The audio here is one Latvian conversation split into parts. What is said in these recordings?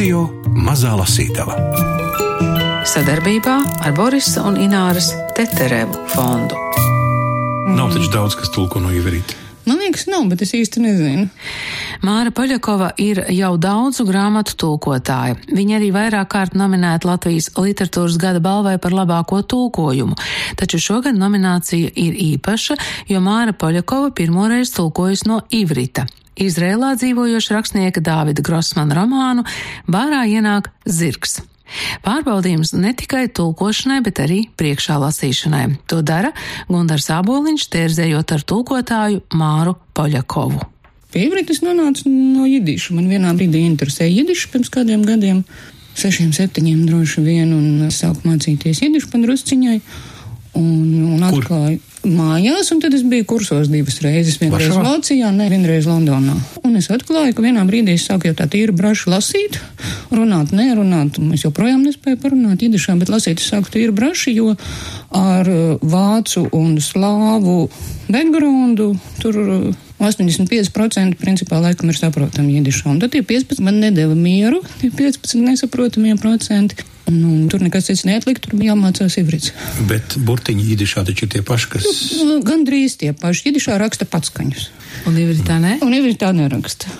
Radio Mazā Lasītava. Sadarbībā ar Borisa un Ināras Teterevu fondu. Nav taču daudz, kas tulko no ieverīta. Man liekas, nav, bet es īsti nezinu. Māra Paļakova ir jau daudzu grāmatu tulkotāja. Viņa arī vairāk kārt nominēta Latvijas literatūras gada balvai par labāko tulkojumu, taču šogad nominācija ir īpaša, jo Māra Paļakova pirmoreiz tulkojas no Ivrita. Izrēlā dzīvojoša rakstnieka Dāvida Grossmana romānu Bārā ienāk zirgs. Pārbaudījums ne tikai tulkošanai, bet arī priekšā lasīšanai. To dara Gundars Aboliņš, tērzējot ar tulkotāju Māru Poļakovu. Pie ivritas nonāca no jidiša. Man vienā brīdī interesēja jidiša pirms kādiem gadiem, sešiem, septiņiem droši vien, un sāku mācīties jidišu padrusciņai. Un, un atklāju mājās, un tad es biju kursos divas reizes. Vienreiz Varšavā? Vācijā, ne vienreiz Londonā. Un es atklāju, ka vienā brīdī es sāku jau tā tīri braši lasīt, runāt, nerunāt. un Es joprojām nespēju parunāt idišā, bet lasīt es sāku tīri braši, jo ar uh, vācu un slāvu backgroundu tur. uh, 85% principā laikam ir saprotami jidišā, un tad tie 15 man nedēva mieru, tie 15 nesaprotamie procenti, un tur nekas cits neatlikt, tur jāmācās ivrits. Bet burtiņi īdišā taču ir tie paši, kas. Nu, Gan drīz tie paši. Jidišā raksta patskaņus. Un Ivritā ne? Un ivritā neraksta.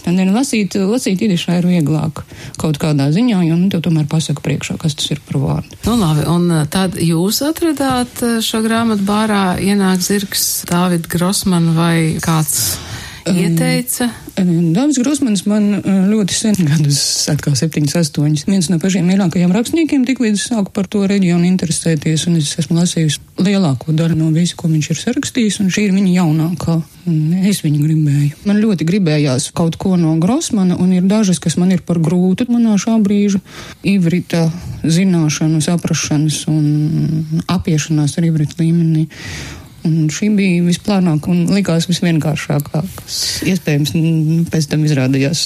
Tādēļ lasīt, lasīt idišā ir vieglāk kaut kādā ziņā, jo nu, tev tomēr pasaka priekšā, kas tas ir par vārdu. Nu, labi, un uh, tad jūs atradāt uh, šo grāmatu bārā ienāk zirgs Dāvida Grossmana vai kāds ieteica? Dāvis Grusmans man eh, ļoti sen, gadus atkal 7, 8, viens no pašiem mīļākajiem rakstniekiem, tik līdz sāku par to reģionu interesēties, un es esmu lasījusi lielāko daļu no visu, ko viņš ir sarakstījis, un šī ir viņa jaunākā. Un Es viņu gribēju. Man ļoti gribējās kaut ko no Grosmana, un ir dažas, kas man ir par grūtu manā šā brīža ivrita zināšanu, saprašanas un apiešanās ar ivrita līmenī. Un šī bija visplānākā un likās visvienkāršākā, kas iespējams n- pēc tam izrādījās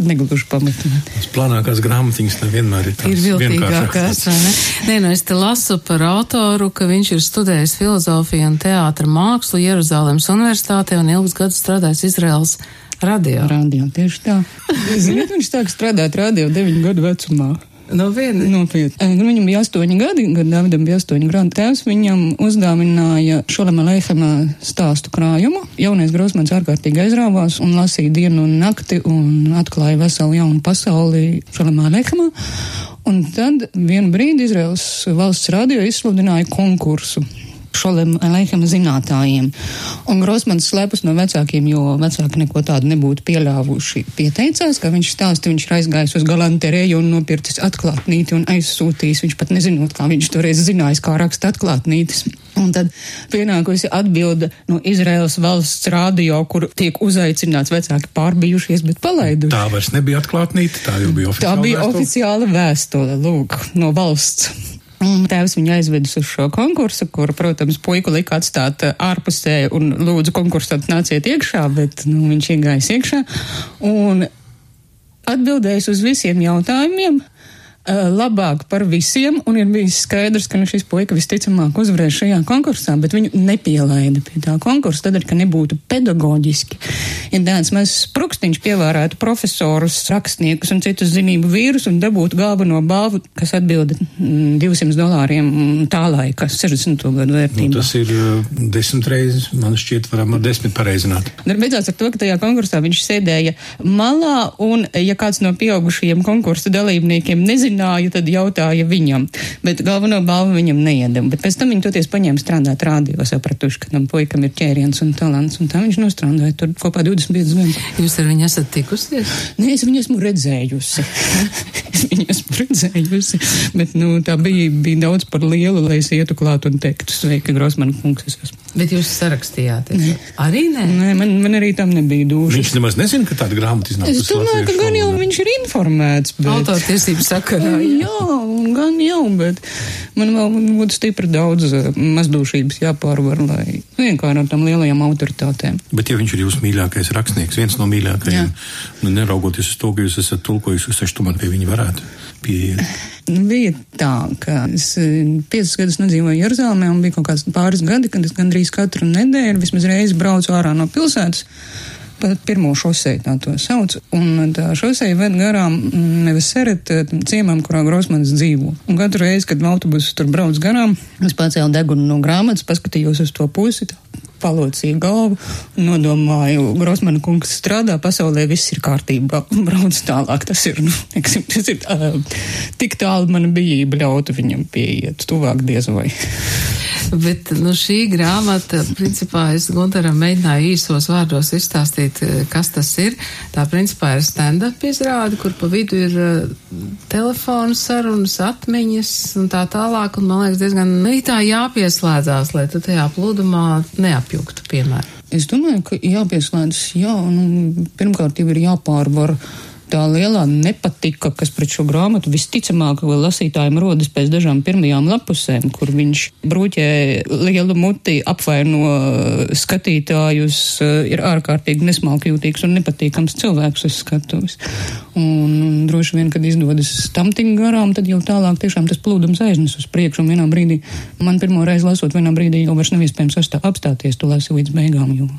negluži pamatā. Tas plānākās grāmatiņas nevienmēr ir viltīgākās, vienkāršākās. vai ne? Nē, nu es te lasu par autoru, ka viņš ir studējis filozofiju un teātra mākslu Jeruzalemes universitātē un ilgus gadus strādājis Izraels radio. Radio tieši tā. Ziniet, viņš sāk strādāt radio 9 gadu vecumā. No viena. Nopietni. Eh, Viņam bija astoņi gadi, kad Davidam bija astoņi gadi. Tēvs viņam uzdāvināja Šolema Leihama stāstu krājumu. Jaunais Grosmans ārkārtīgi aizrāvās un lasīja dienu un nakti un atklāja veselu jaunu pasauli Šolemā Leihamā. Un tad vienu brīdi Izraels valsts radio izsludināja konkursu. Šolem Leiham zinātājiem. Un Grosmans slēpjas no vecākiem, jo vecāki neko tādu nebūtu pieļāvuši. Pieteicās, ka viņš stāsta, viņš ir aizgājis uz galanterēju un nopircis atklātnīti un aizsūtījis. Viņš pat nezinot, kā viņš toreiz zinājis, kā raksta atklātnītes. Un tad pienākusi atbilde no Izraels valsts radio, kur tiek uzaicināts vecāki pārbijušies, bet palaiduši. Tā vairs nebija atklātnīta, tā jau bija Tā oficiāla. bija vēstule. oficiāla vēstule, lūk, no valsts. Un tēvs viņu aizvedis uz šo konkursu, kur, protams, puiku lika atstāt ā, ārpusē un lūdzu konkursant nāciet iekšā, bet nu, viņš iegājis iekšā un atbildējis uz visiem jautājumiem. ā, Labāk par visiem, un ir bijis skaidrs, ka nu, šis puika visticamāk uzvarēs šajā konkursā, bet viņu nepielaida pie tā konkursa, tādēļ, ka nebūtu pedagoģiski. Ja tāds mazs sprukstiņš pievērētu profesorus, rakstniekus un citus zinību vīrus un dabūtu galveno balvu, kas atbilda mm, 200 dolāriem mm, tā laika 60. gadu Nu, vērtību. tas ir uh, desmit reizes, man šķiet, varam ar desmit pareizināt. Un beidzās ar to, ka tajā konkursā viņš sēdēja malā, un, ja kāds no pieaugušajiem konkursa dalībniekiem nezināja, tad jautāja viņam. Bet galveno balvu viņam neiedeva. Bet pēc tam viņi toties paņēma strādāt rādio, sapratuši, ka tam puikam ir ķēriens un talants, un tā viņš nostrādāja tur kopā 25 gadus. Jūs ar viņu esat tikusies? Nē, es viņu esmu redzējusi. es viņu esmu redzējusi. Bet, nu, tā bija, bija daudz par lielu, lai es ietu klāt un teiktu, sveika, Grosman kungs, es esmu. Bet jūs sarakstījāties? Arī nē. Nē, man, man arī tam nebija dūša. Viņš nemaz nezina, ka tāda grāmata iznāk. Es domāju, ka gan jau viņš ir informēts, bet. Autortiesību sakarā. jā. Jā, gan jau, bet man vēl būtu stipri daudz eh, mazdūšības jāpārvar, lai vienkārši ar tam lielajām autoritātēm. Bet, ja viņš ir jūsu mīļākais rakstnieks, viens no mīļākajiem, nu, neraugoties uz to, ka jūs esat tulkojis, es taču tomēr pie viņa varētu pieiet. Nu, Bija tā, ka es eh, piecus gadus nedzīvoju Jeruzalemē un bija kaut kāds pāris gadi, kad es gandrīz katru nedēļu vismaz reizi braucu ārā no pilsētas. pa pirmo šoseju tā to sauc, un tā šoseja ved garām nevis seret ciemam, kurā Grosmanis dzīvo. Un katru reizi, kad autobusu tur brauc garām, es pacēlu degunu no grāmatas, paskatījos uz to pusi, palocīju galvu un nodomāju, Grosmana kungs strādā pasaulē, viss ir kārtībā, brauc tālāk. Tas ir, nu, neksim, tas ir tā, tik tālu mana bijība ļautu viņam pieiet, tuvāk diez vai. Bet nu, šī grāmata, principā, es Gunteram mēģināju īsos vārdos izstāstīt, kas tas ir. Tā, principā, ir stand-up izrāde, kur pa vidu ir telefonu sarunas, atmiņas un tā tālāk. Un, man liekas, diezgan nu, tā jāpieslēdzās, lai tu tajā plūdumā neapjuktu, piemēram. Es domāju, ka jāpieslēdzas, jā, nu, pirmkārt jau ir jāpārvar tā lielā nepatika, kas pret šo grāmatu visticamāk lasītājiem rodas pēc dažām pirmajām lapusēm, kur viņš bruķē lielu muti, apvaino skatītājus, ir ārkārtīgi nesmalkjūtīgs un nepatīkams cilvēks uz skatuves. Un droši vien, kad izdodas tam tik garām, tad jau tālāk tiešām tas plūdums aiznes uz priekšu, un vienā brīdī, man pirmo reizi lasot, vienā brīdī jau vairs nav iespējams apstāties, tu lasi līdz beigām. Jo.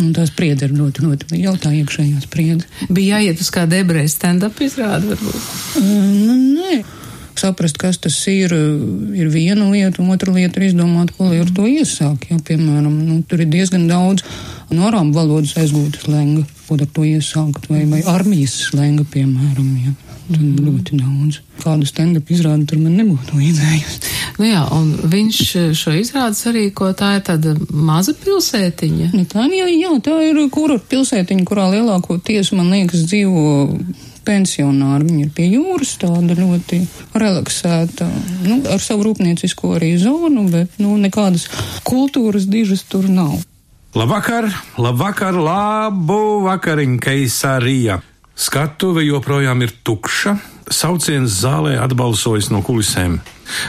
Un tā spriedze ir ļoti, ļoti jautā iekšējā spriedze. Bija jāiet uz kādu ebreju stand-up izrādi, varbūt? Nu, nē. Saprast, kas tas ir, ir viena lieta, un otra lieta ir izdomāt, ko lai ar to iesāk. Ja, piemēram, nu, tur ir diezgan daudz no arābu valodas aizgūtas lenga, ko ar to iesākt, vai, vai armijas lenga, piemēram. Ja. Tur mm. ļoti daudz. Kādu stand-up izrādi tur man nebūtu vajadzējusi. Nu jā, un viņš šo izrādes arī, ko tā ir tāda maza pilsētiņa. Ne, tā, jā, jā, tā ir kura pilsētiņa, kurā lielāko tiesu, man liekas, dzīvo pensionāri. Viņi ir pie jūras, tāda ļoti relaksēta, nu, ar savu rūpniecisko arī zonu, bet, nu, nekādas kultūras dižas tur nav. Labvakar, labvakar, labu vakariņu, Keisarija! Skatuve joprojām ir tukša, sauciens zālē atbalsojas no kulisēm.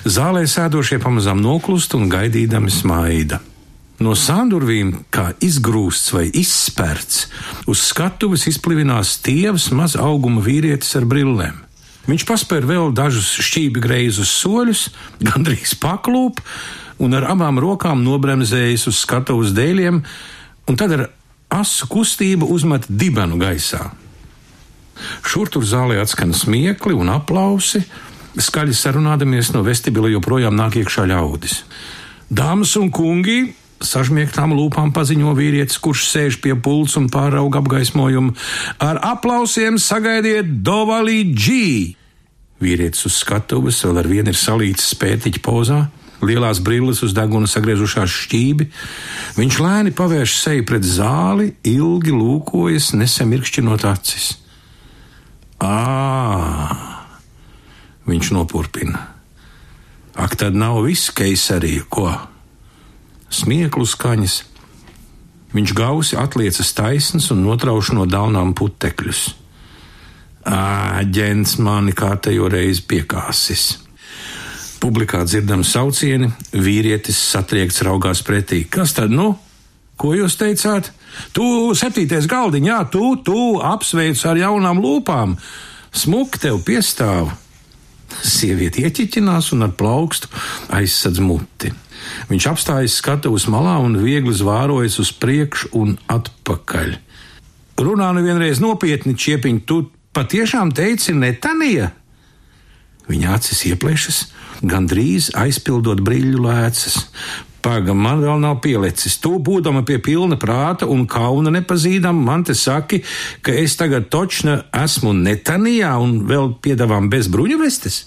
Zālē sēdošie pamazām noklust un gaidīdami smaida. No sāndurvīm, kā izgrūsts vai izspērts, uz skatuves izplivinās tievs maz auguma vīrietis ar brillēm. Viņš paspēr vēl dažus šķībi greizus soļus, gandrīz paklūp, un ar abām rokām nobremzējas uz skatuves dēļiem, un tad ar asu kustību uzmet dibenu gaisā. Šur tur zālē atskan smiekli un aplausi, skaļi sarunādamies no vestibila joprojām nāk iekšā ļaudis. Dāmas un kungi! Sažmiegtām lūpām paziņo vīrietis, kurš sēž pie pults un pārauga apgaismojumu. Ar aplausiem sagaidiet Dovali G! Vīrietis uz skatuves vēl ar vienu ir salīts spētiķa pozā, lielās brilles uz deguna sagriezušās šķībi. Viņš lēni pavērš seju pret zāli, ilgi lūkojas, nesamirkšķinot acis. Ā, viņš nopurpina. Ak, tad nav viss keisarija, ko? Smieklu skaņas. Viņš gausi atliecas taisns un notrauš no daunām putekļus. Āģents mani kārtējo reizi piekāsis. Publikā dzirdam saucieni, vīrietis satriekts raugās pretī. Kas tad nu? Ko jūs teicāt? Tu septītais galdiņš, jā, tu, tu apsveic ar jaunām lūpām. Smuk tev piestāv. Sieviete ieķiķinās un ar plaukstu aizsadz muti. Viņš apstājas skatuves malā un viegli zvārojas uz priekšu un atpakaļ. Runā nu vienreiz nopietni, čiepiņ, tu patiešām teici netanija? Viņa acis ieplešas, gandrīz aizpildot brīļu lēcas. Pagaidām, man vēl nav pielicis. Tu, būdama pie pilna prāta un kauna nepazīdama, man te saki, ka es tagad točna esmu netanijā un vēl piedāvām bez bruņu vestes.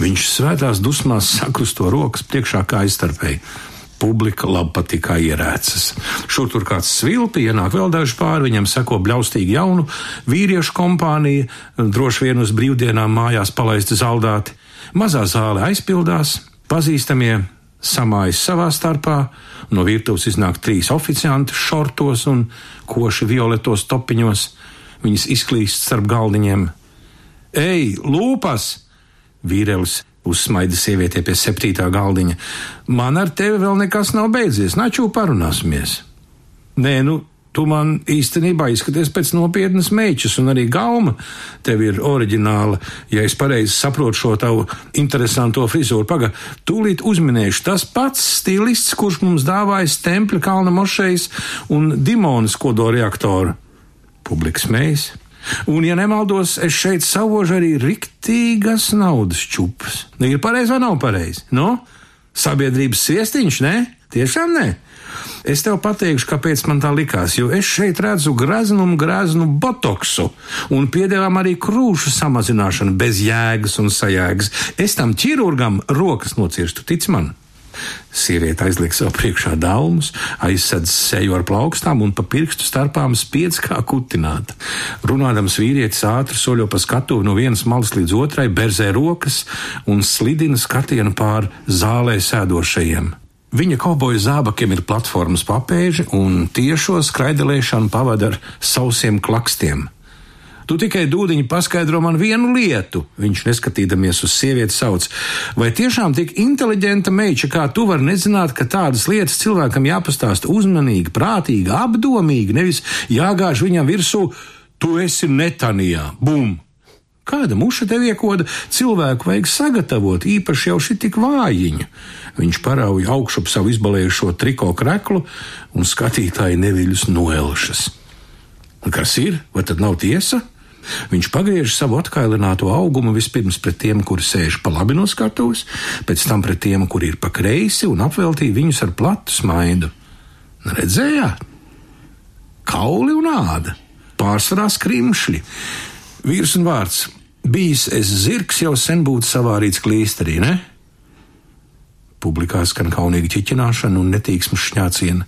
Viņš svētās dusmās sakrusto rokas priekšā kā aizstarpēji. Publika labpatīkā ierēcas. Šur tur kāds svilpi, ienāk vēl daži pāri, viņam seko bļaustīgi jaunu vīriešu kompānija, droši vien uz brīvdienām mājās palaisti zaldāti. Mazā zāle aizpildās, pazīstamie samājas savā starpā, no virtuves iznāk trīs oficianti šortos un koši violetos topiņos, viņas izklīst starp galdiņiem. Ej, lūpas! Vīrelis uzsmaida sievietē pie septītā galdiņa. Man ar tevi vēl nekas nav beidzies, načū parunāsimies. Nē, nu, Tu man īstenībā izskaties pēc nopietnas meitas, un arī gauma tev ir oriģināla. Ja es pareizi saprotu šo tavu interesanto frizūru, paga, tūlīt uzminēšu tas pats stilists, kurš mums dāvāja Tempļa kalna mošejas un Dimonas kodoreaktoru. Publikas mējas. Un, ja nemaldos, es šeit savožu arī riktīgas naudas čupas. Nu, ir pareizi vai nav pareizi? No? Sabiedrības sviestiņš, ne? Tiešām ne. Es tev pateikšu, kāpēc man tā likās, jo es šeit redzu graznumu, graznu botoksu un piedāvām arī krūšu samazināšanu bez jēgas un sajēgas. Es tam ķirurgam rokas nocirstu, tic man! Sieviete aizliek sev priekšā daumus, aizsedz seju ar plaukstām un pa pirkstu starpām spiedz kā kutināta. Runādams vīrietis ātri soļo pa skatuvi no vienas malas līdz otrai, berzē rokas un slidina skatienu pār zālē sēdošajiem. Viņa kauboja zābakiem ir platformas papēži un tiešo skraidelēšanu pavada ar sausiem klakstiem. Tu tikai dūdiņi paskaidro man vienu lietu, viņš neskatīdamies uz sievieti sauc. Vai tiešām tik inteliģenta meiča kā tu var nezināt, ka tādas lietas cilvēkam jāpastāsta uzmanīgi, prātīgi, apdomīgi, nevis jāgāž viņam virsū, tu esi netanijā, bum! Kāda muša tev iekoda cilvēku vajag sagatavot, īpaši jau šī tik vājiņa? Viņš parauja augšup savu izbalējušo triko kreklu un skatītāji neviļus noelšas. Kas ir? Vai tad nav tiesa? Viņš pagriež savu atkailināto augumu vispirms pret tiem, kuri sēž pa labi no skatuves, pēc tam pret tiem, kuri ir pa kreisi un apveltīja viņus ar platu smaidu. Redzējāt? Kauli un āda, pārsvarā skrimšļi. Vīrs un vārds bijis es zirgs jau sen būtu savārīts klīsterī, ne? Publikā skan kaunīga ķiķināšana un netīksmes šņāciena.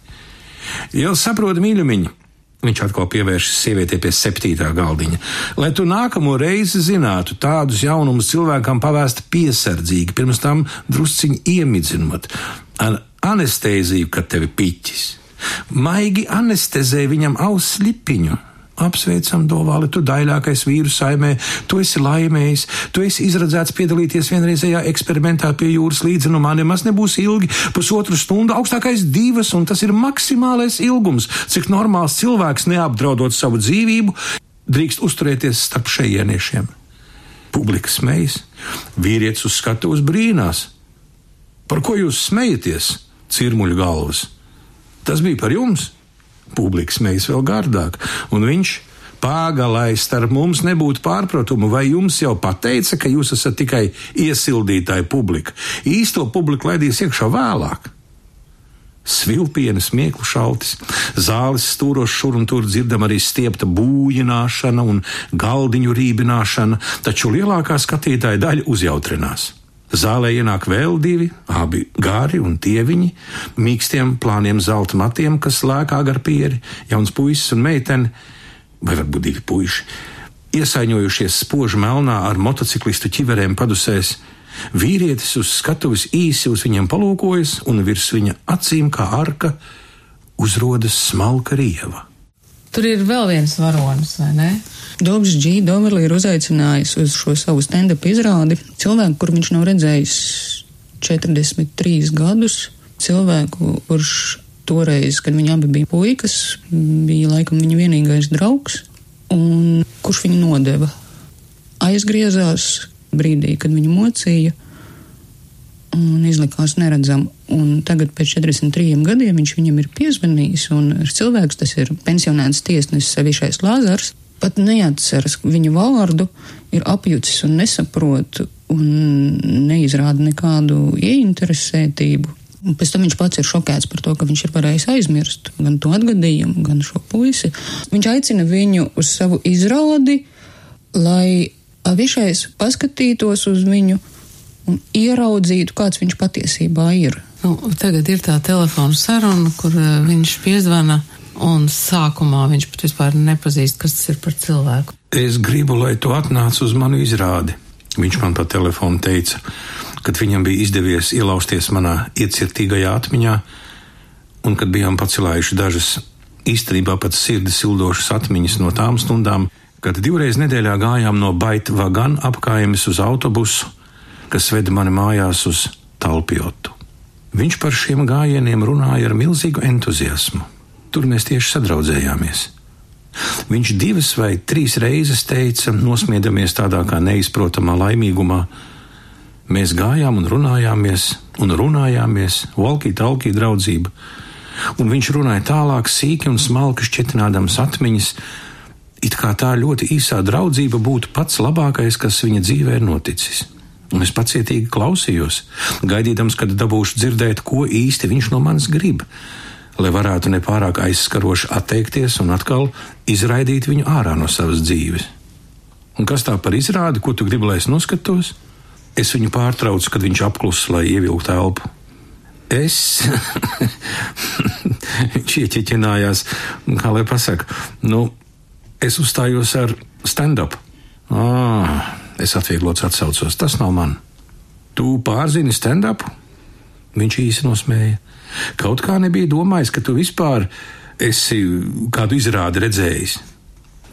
Jau saprotu, mīļumiņi, Viņš atkal pievēršas sievietei pie septītā galdiņa. Lai tu nākamo reizi zinātu, tādus jaunumus cilvēkam pavēst piesardzīgi, pirms tam drusciņi iemidzinot, ar anestēziju, kad tevi piķis. Maigi anestezē viņam auss lipiņu, Apsveicam, Dovāli, tu daļākais vīru saimē, tu esi laimējis, tu esi izredzēts piedalīties vienreizējā eksperimentā pie jūras līdzi, nu man nemaz nebūs ilgi, pusotru stundu, augstākais divas, un tas ir maksimālais ilgums, cik normāls cilvēks neapdraudot savu dzīvību, drīkst uzturēties starp šejieniešiem. Publika smejas, vīrietis uz skatuves brīnās. Par ko jūs smejaties, cirmuļu galvas? Tas bija par jums! Publika smejas vēl gardāk, un viņš Pāgalai starp mums nebūtu pārpratumu, vai jums jau pateica, ka jūs esat tikai iesildītāja publika. Īsto publiku laidīs iekšā vēlāk. Svilpiena, smieklu šaltis, zāles stūros šur un tur dzirdam arī stiepta būjināšana un galdiņu rībināšana, taču lielākā skatītāja daļa uzjautrinās. Zālē ienāk vēl divi, abi gari un tieviņi, mīkstiem plāniem zelta matiem, kas lēkā gar pieri, jauns puisis un meitene, vai varbūt divi puiši, iesaiņojušies spoži melnā ar motociklistu ķiverēm padusēs. Vīrietis uz skatuves īsi uz viņiem palūkojas, un virs viņa acīm kā arka uzrodas smalka rieva. Tur ir vēl viens varonis, vai ne? Dobs G. Doverli ir uzaicinājis uz šo savu stand-up izrādi cilvēku, kur viņš nav redzējis 43 gadus. Cilvēku, kurš toreiz, kad viņi abi bija puikas, bija laikam viņa vienīgais draugs, un kurš viņu nodeva. Aizgriezās brīdī, kad viņu mocīja, un izlikās neredzam. Un tagad, pēc 43 gadiem, viņš viņam ir piezvanījis, un cilvēks, tas ir pensionēts tiesnesis Sevišais Lāzars, pat neatceras viņu vārdu, ir apjucis un nesaprot un neizrāda nekādu ieinteresētību. Un pēc tam viņš pats ir šokēts par to, ka viņš ir varējis aizmirst gan to atgadījumu, gan šo puisi. Viņš aicina viņu uz savu izrādi, lai avišais paskatītos uz viņu un ieraudzītu, kāds viņš patiesībā ir. Nu, tagad ir tā telefona saruna, kur uh, viņš piezvana un sākumā viņš pat vispār nepazīst, kas tas ir par cilvēku. Es gribu, lai tu atnāc uz manu izrādi. Viņš man pa telefonu teica, kad viņam bija izdevies ielausties manā iecirtīgajā atmiņā, un kad bijām pacelājuši dažas īstenībā pat sirdi sildošas atmiņas no tām stundām, kad divreiz nedēļā gājām no Baita Vagana apkājumus uz autobusu, kas veda mani mājās uz Talpiotu. Viņš par šiem gājieniem runāja ar milzīgu entuziasmu. Tur mēs tieši sadraudzējāmies. Viņš divas vai trīs reizes teica, nosmiedamies tādā kā neizprotamā laimīgumā. Mēs gājām un runājāmies, un runājāmies, valkī talkī draudzība. Un viņš runāja tālāk, sīki un smalki šķietinādams atmiņas, it kā tā ļoti īsā draudzība būtu pats labākais, kas viņa dzīvē ir noticis. Un es pacietīgi klausījos, gaidīdams, kad dabūšu dzirdēt, ko īsti viņš no manis grib lai varētu nepārāk aizskaroši atteikties un atkal izraidīt viņu ārā no savas dzīves. Un kas tā par izrādi, ko tu gribi, lai es noskatos? Es viņu pārtraucu, kad viņš apklusa, lai ievilktu elpu. Es. viņš ieķiķinājās, kā lai pasakā, nu, es uzstājos ar stand-up. Ah, es atvieglots atsaucos, tas nav man. Tu pārzini stand-up? Viņš īsi nosmēja. Kaut kā nebija domājis, ka tu vispār esi kādu izrādi redzējis.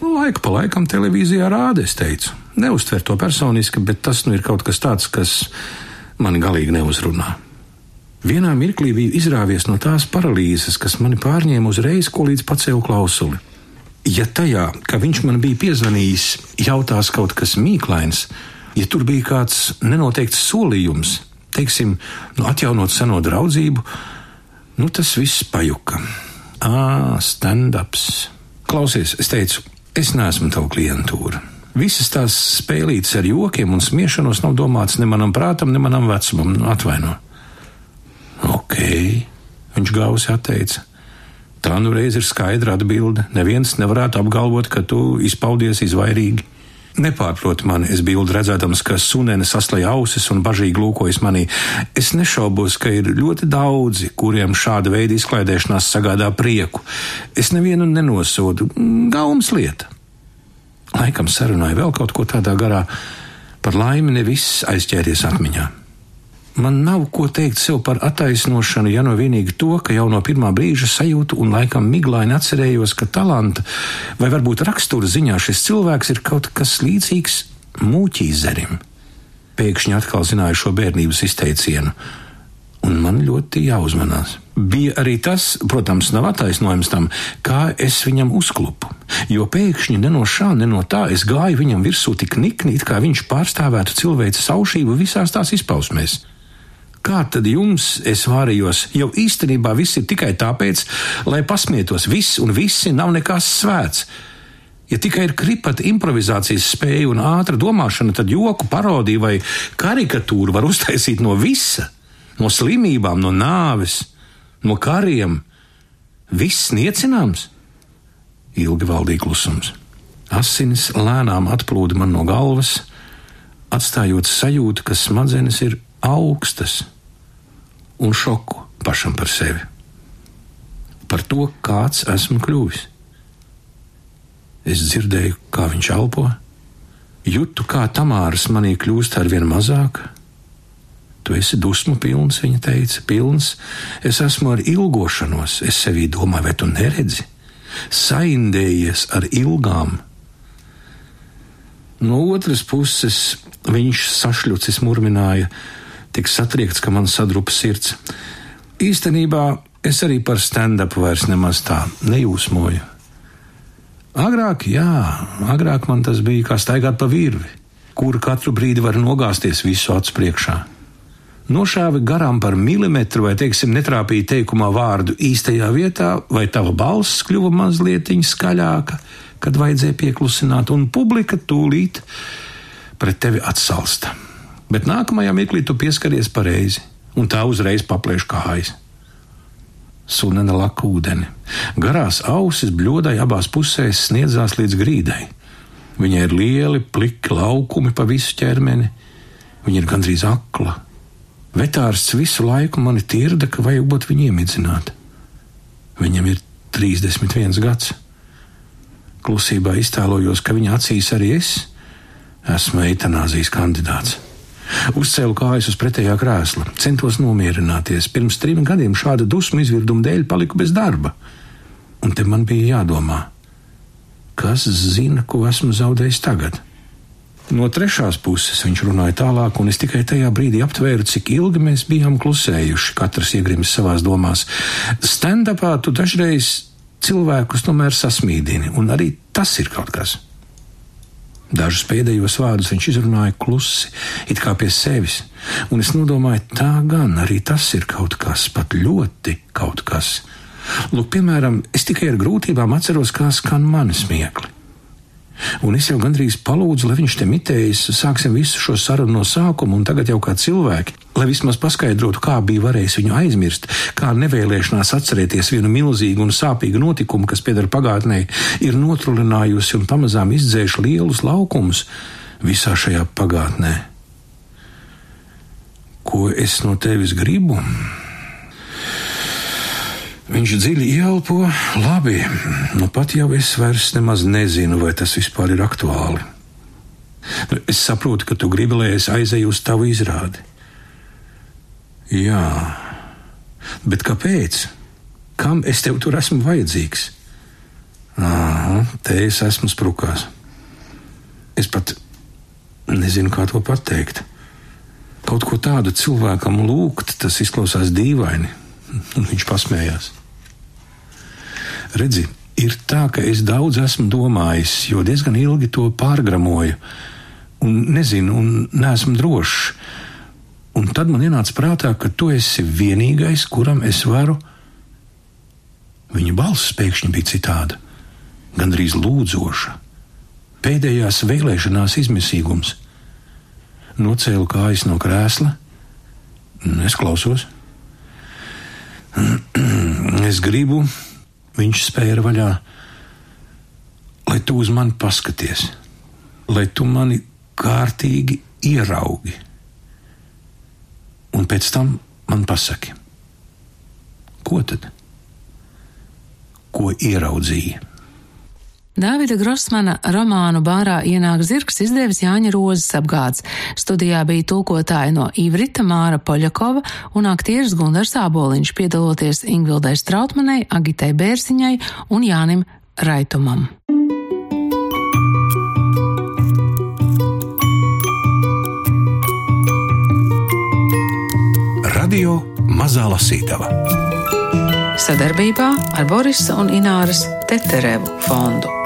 Nu, laiku pa laikam televīzijā rāda, es teicu. Neuztver to personiski, bet tas nu ir kaut kas tāds, kas mani galīgi neuzrunā. Vienā mirklī biju izrāvies no tās paralīzes, kas mani pārņēma uzreiz, ko līdz pacēlu klausuli. Ja tajā, ka viņš man bija piezvanījis, jautās kaut kas mīklains, ja tur bija kāds nenoteikts solījums, teiksim, nu, atjaunot seno draudzību, Nu, tas viss pajuka. Ā, stand-ups. Klausies, es teicu, es neesmu tava klientūra. Visas tās spēlītas ar jokiem un smiešanos nav domāts ne manam prātam, ne manam vecumam. Nu, atvaino. Ok, viņš gausi atteica. Tā nu reiz ir skaidra atbilde. Neviens nevarētu apgalvot, ka tu izpaudies izvairīgi. Nepārproti mani, es biju redzēdams, ka sunene saslēja ausis un bažīgi lūkojas manī. Es nešaubos, ka ir ļoti daudzi, kuriem šāda veida izklaidēšanās sagādā prieku. Es nevienu nenosodu, gaumas lieta. Laikam sarunāja vēl kaut ko tādā garā, par laimi ne viss aizķēries atmiņā. Man nav ko teikt sev par attaisnošanu, ja no vienīgi to, ka jau no pirmā brīža sajūtu un laikam miglaini atcerējos, ka talanta vai varbūt rakstura ziņā šis cilvēks ir kaut kas līdzīgs mūķīzerim. Pēkšņi atkal zināju šo bērnības izteicienu, un man ļoti jāuzmanās. Bija arī tas, protams, nav attaisnojums tam, kā es viņam uzklupu. Jo pēkšņi ne no šā, ne no tā es gāju viņam virsū tik nikni, it kā viņš pārstāvētu cilvēces aušību visās tās izpausmēs. Kā tad jums es vārījos? Jau īstenībā viss ir tikai tāpēc, lai pasmietos. Viss un visi nav nekas svēts. Ja tikai ir kripata improvizācijas spēja un ātra domāšana, tad joku, parodiju vai karikatūru var uztaisīt no visa, no slimībām, no nāves, no kariem. Viss niecināms. Ilgi valdīja klusums. Asinis lēnām atplūda man no galvas, atstājot sajūtu, ka smadzenes ir augstas un šoku pašam par sevi. Par to, kāds esmu kļuvis. Es dzirdēju, kā viņš elpo, jūtu, kā tamāras manī kļūst ar vien mazāk. Tu esi dusmu pilns, viņa teica, pilns. Es esmu ar ilgošanos, es sevī domāju, vai tu neredzi? Saindējies ar ilgām. No otras puses, viņš sašļucis murmināja, tik satriekts, ka man sadrupa sirds. Īstenībā es arī par stand-up vairs nemaz tā nejūsmoju. Agrāk, jā, agrāk man tas bija kā staigāt pa virvi, kuru katru brīdi var nogāzties visu acu priekšā. Nošāvi garām par milimetru, vai, teiksim, netrāpīja teikumā vārdu īstajā vietā, vai tava balss kļuva mazliet skaļāka, kad vajadzēja pieklusināt, un publika tūlīt pret tevi atsalsta bet nākamajā mirklī tu pieskaries pareizi, un tā uzreiz paplēš kājas. Sunena laka ūdeni. Garās ausis bļodai abās pusēs sniedzās līdz grīdai. Viņai ir lieli, pliki laukumi pa visu ķermeni, viņa ir gandrīz akla. Vetārsts visu laiku mani tirda, ka vajag būt viņu iemidzināt. Viņam ir 31 gads. Klusībā iztēlojos, ka viņa acīs arī es esmu eitanāzijas kandidāts. Uzcēlu kājas uz pretējā krēsla, centos nomierināties. Pirms trim gadiem šāda dusmu izvirduma dēļ paliku bez darba. Un te man bija jādomā, kas zina, ko esmu zaudējis tagad. No trešās puses viņš runāja tālāk, un es tikai tajā brīdī aptvēru, cik ilgi mēs bijām klusējuši, katrs iegrimis savās domās. Stand-upā tu dažreiz cilvēkus tomēr sasmīdini, un arī tas ir kaut kas. Dažus pēdējos vārdus viņš izrunāja klusi, it kā pie sevis, un es nodomāju, tā gan arī tas ir kaut kas, pat ļoti kaut kas. Lūk, piemēram, es tikai ar grūtībām atceros, kā skan manis smiekli. Un es jau gandrīz palūdzu, lai viņš te mitējas, sāksim visu šo sarunu no sākuma, un tagad jau kā cilvēki, lai vismaz paskaidrotu, kā bija varējis viņu aizmirst, kā nevēlēšanās atcerēties vienu milzīgu un sāpīgu notikumu, kas pieder pagātnē, ir notrulinājusi un pamazām izdzēš lielus laukumus visā šajā pagātnē. Ko es no tevis gribu? Viņš dziļi ielpo, labi, nu pat jau es vairs nemaz nezinu, vai tas vispār ir aktuāli. Nu, es saprotu, ka tu gribi, lai es aizeju uz tavu izrādi. Jā, bet kāpēc? Kam es tev tur esmu vajadzīgs? Aha, te es esmu sprukās. Es pat nezinu, kā to pateikt. Kaut ko tādu cilvēkam lūgt, tas izklausās dīvaini. Un viņš pasmējās. Redzi, ir tā, ka es daudz esmu domājis, jo diezgan ilgi to pārgramoju, un nezinu, un neesmu drošs. Un tad man ienāca prātā, ka tu esi vienīgais, kuram es varu. Viņa balss pēkšņi bija citāda, gandrīz lūdzoša. Pēdējās vēlēšanās izmisīgums. Nocēlu kājas no krēsla, es klausos. Es gribu, viņš spēra vaļā, lai tu uz mani paskaties, lai tu mani kārtīgi ieraugi, un pēc tam man pasaki, ko tad? Ko ieraudzīja? Dāvida Grossmana romānu Bārā ienāk zirgs izdevis Jāņa Rozes apgāds. Studijā bija tulkotāji no Ivrita Māra Poļakova un aktieris Gundars Āboliņš, piedaloties Ingvildai Strautmanai, Agitei Bērziņai un Jānim Raitumam. Radio Mazā Lasītava sadarbībā ar Borisa un Ināras Teterevu fondu.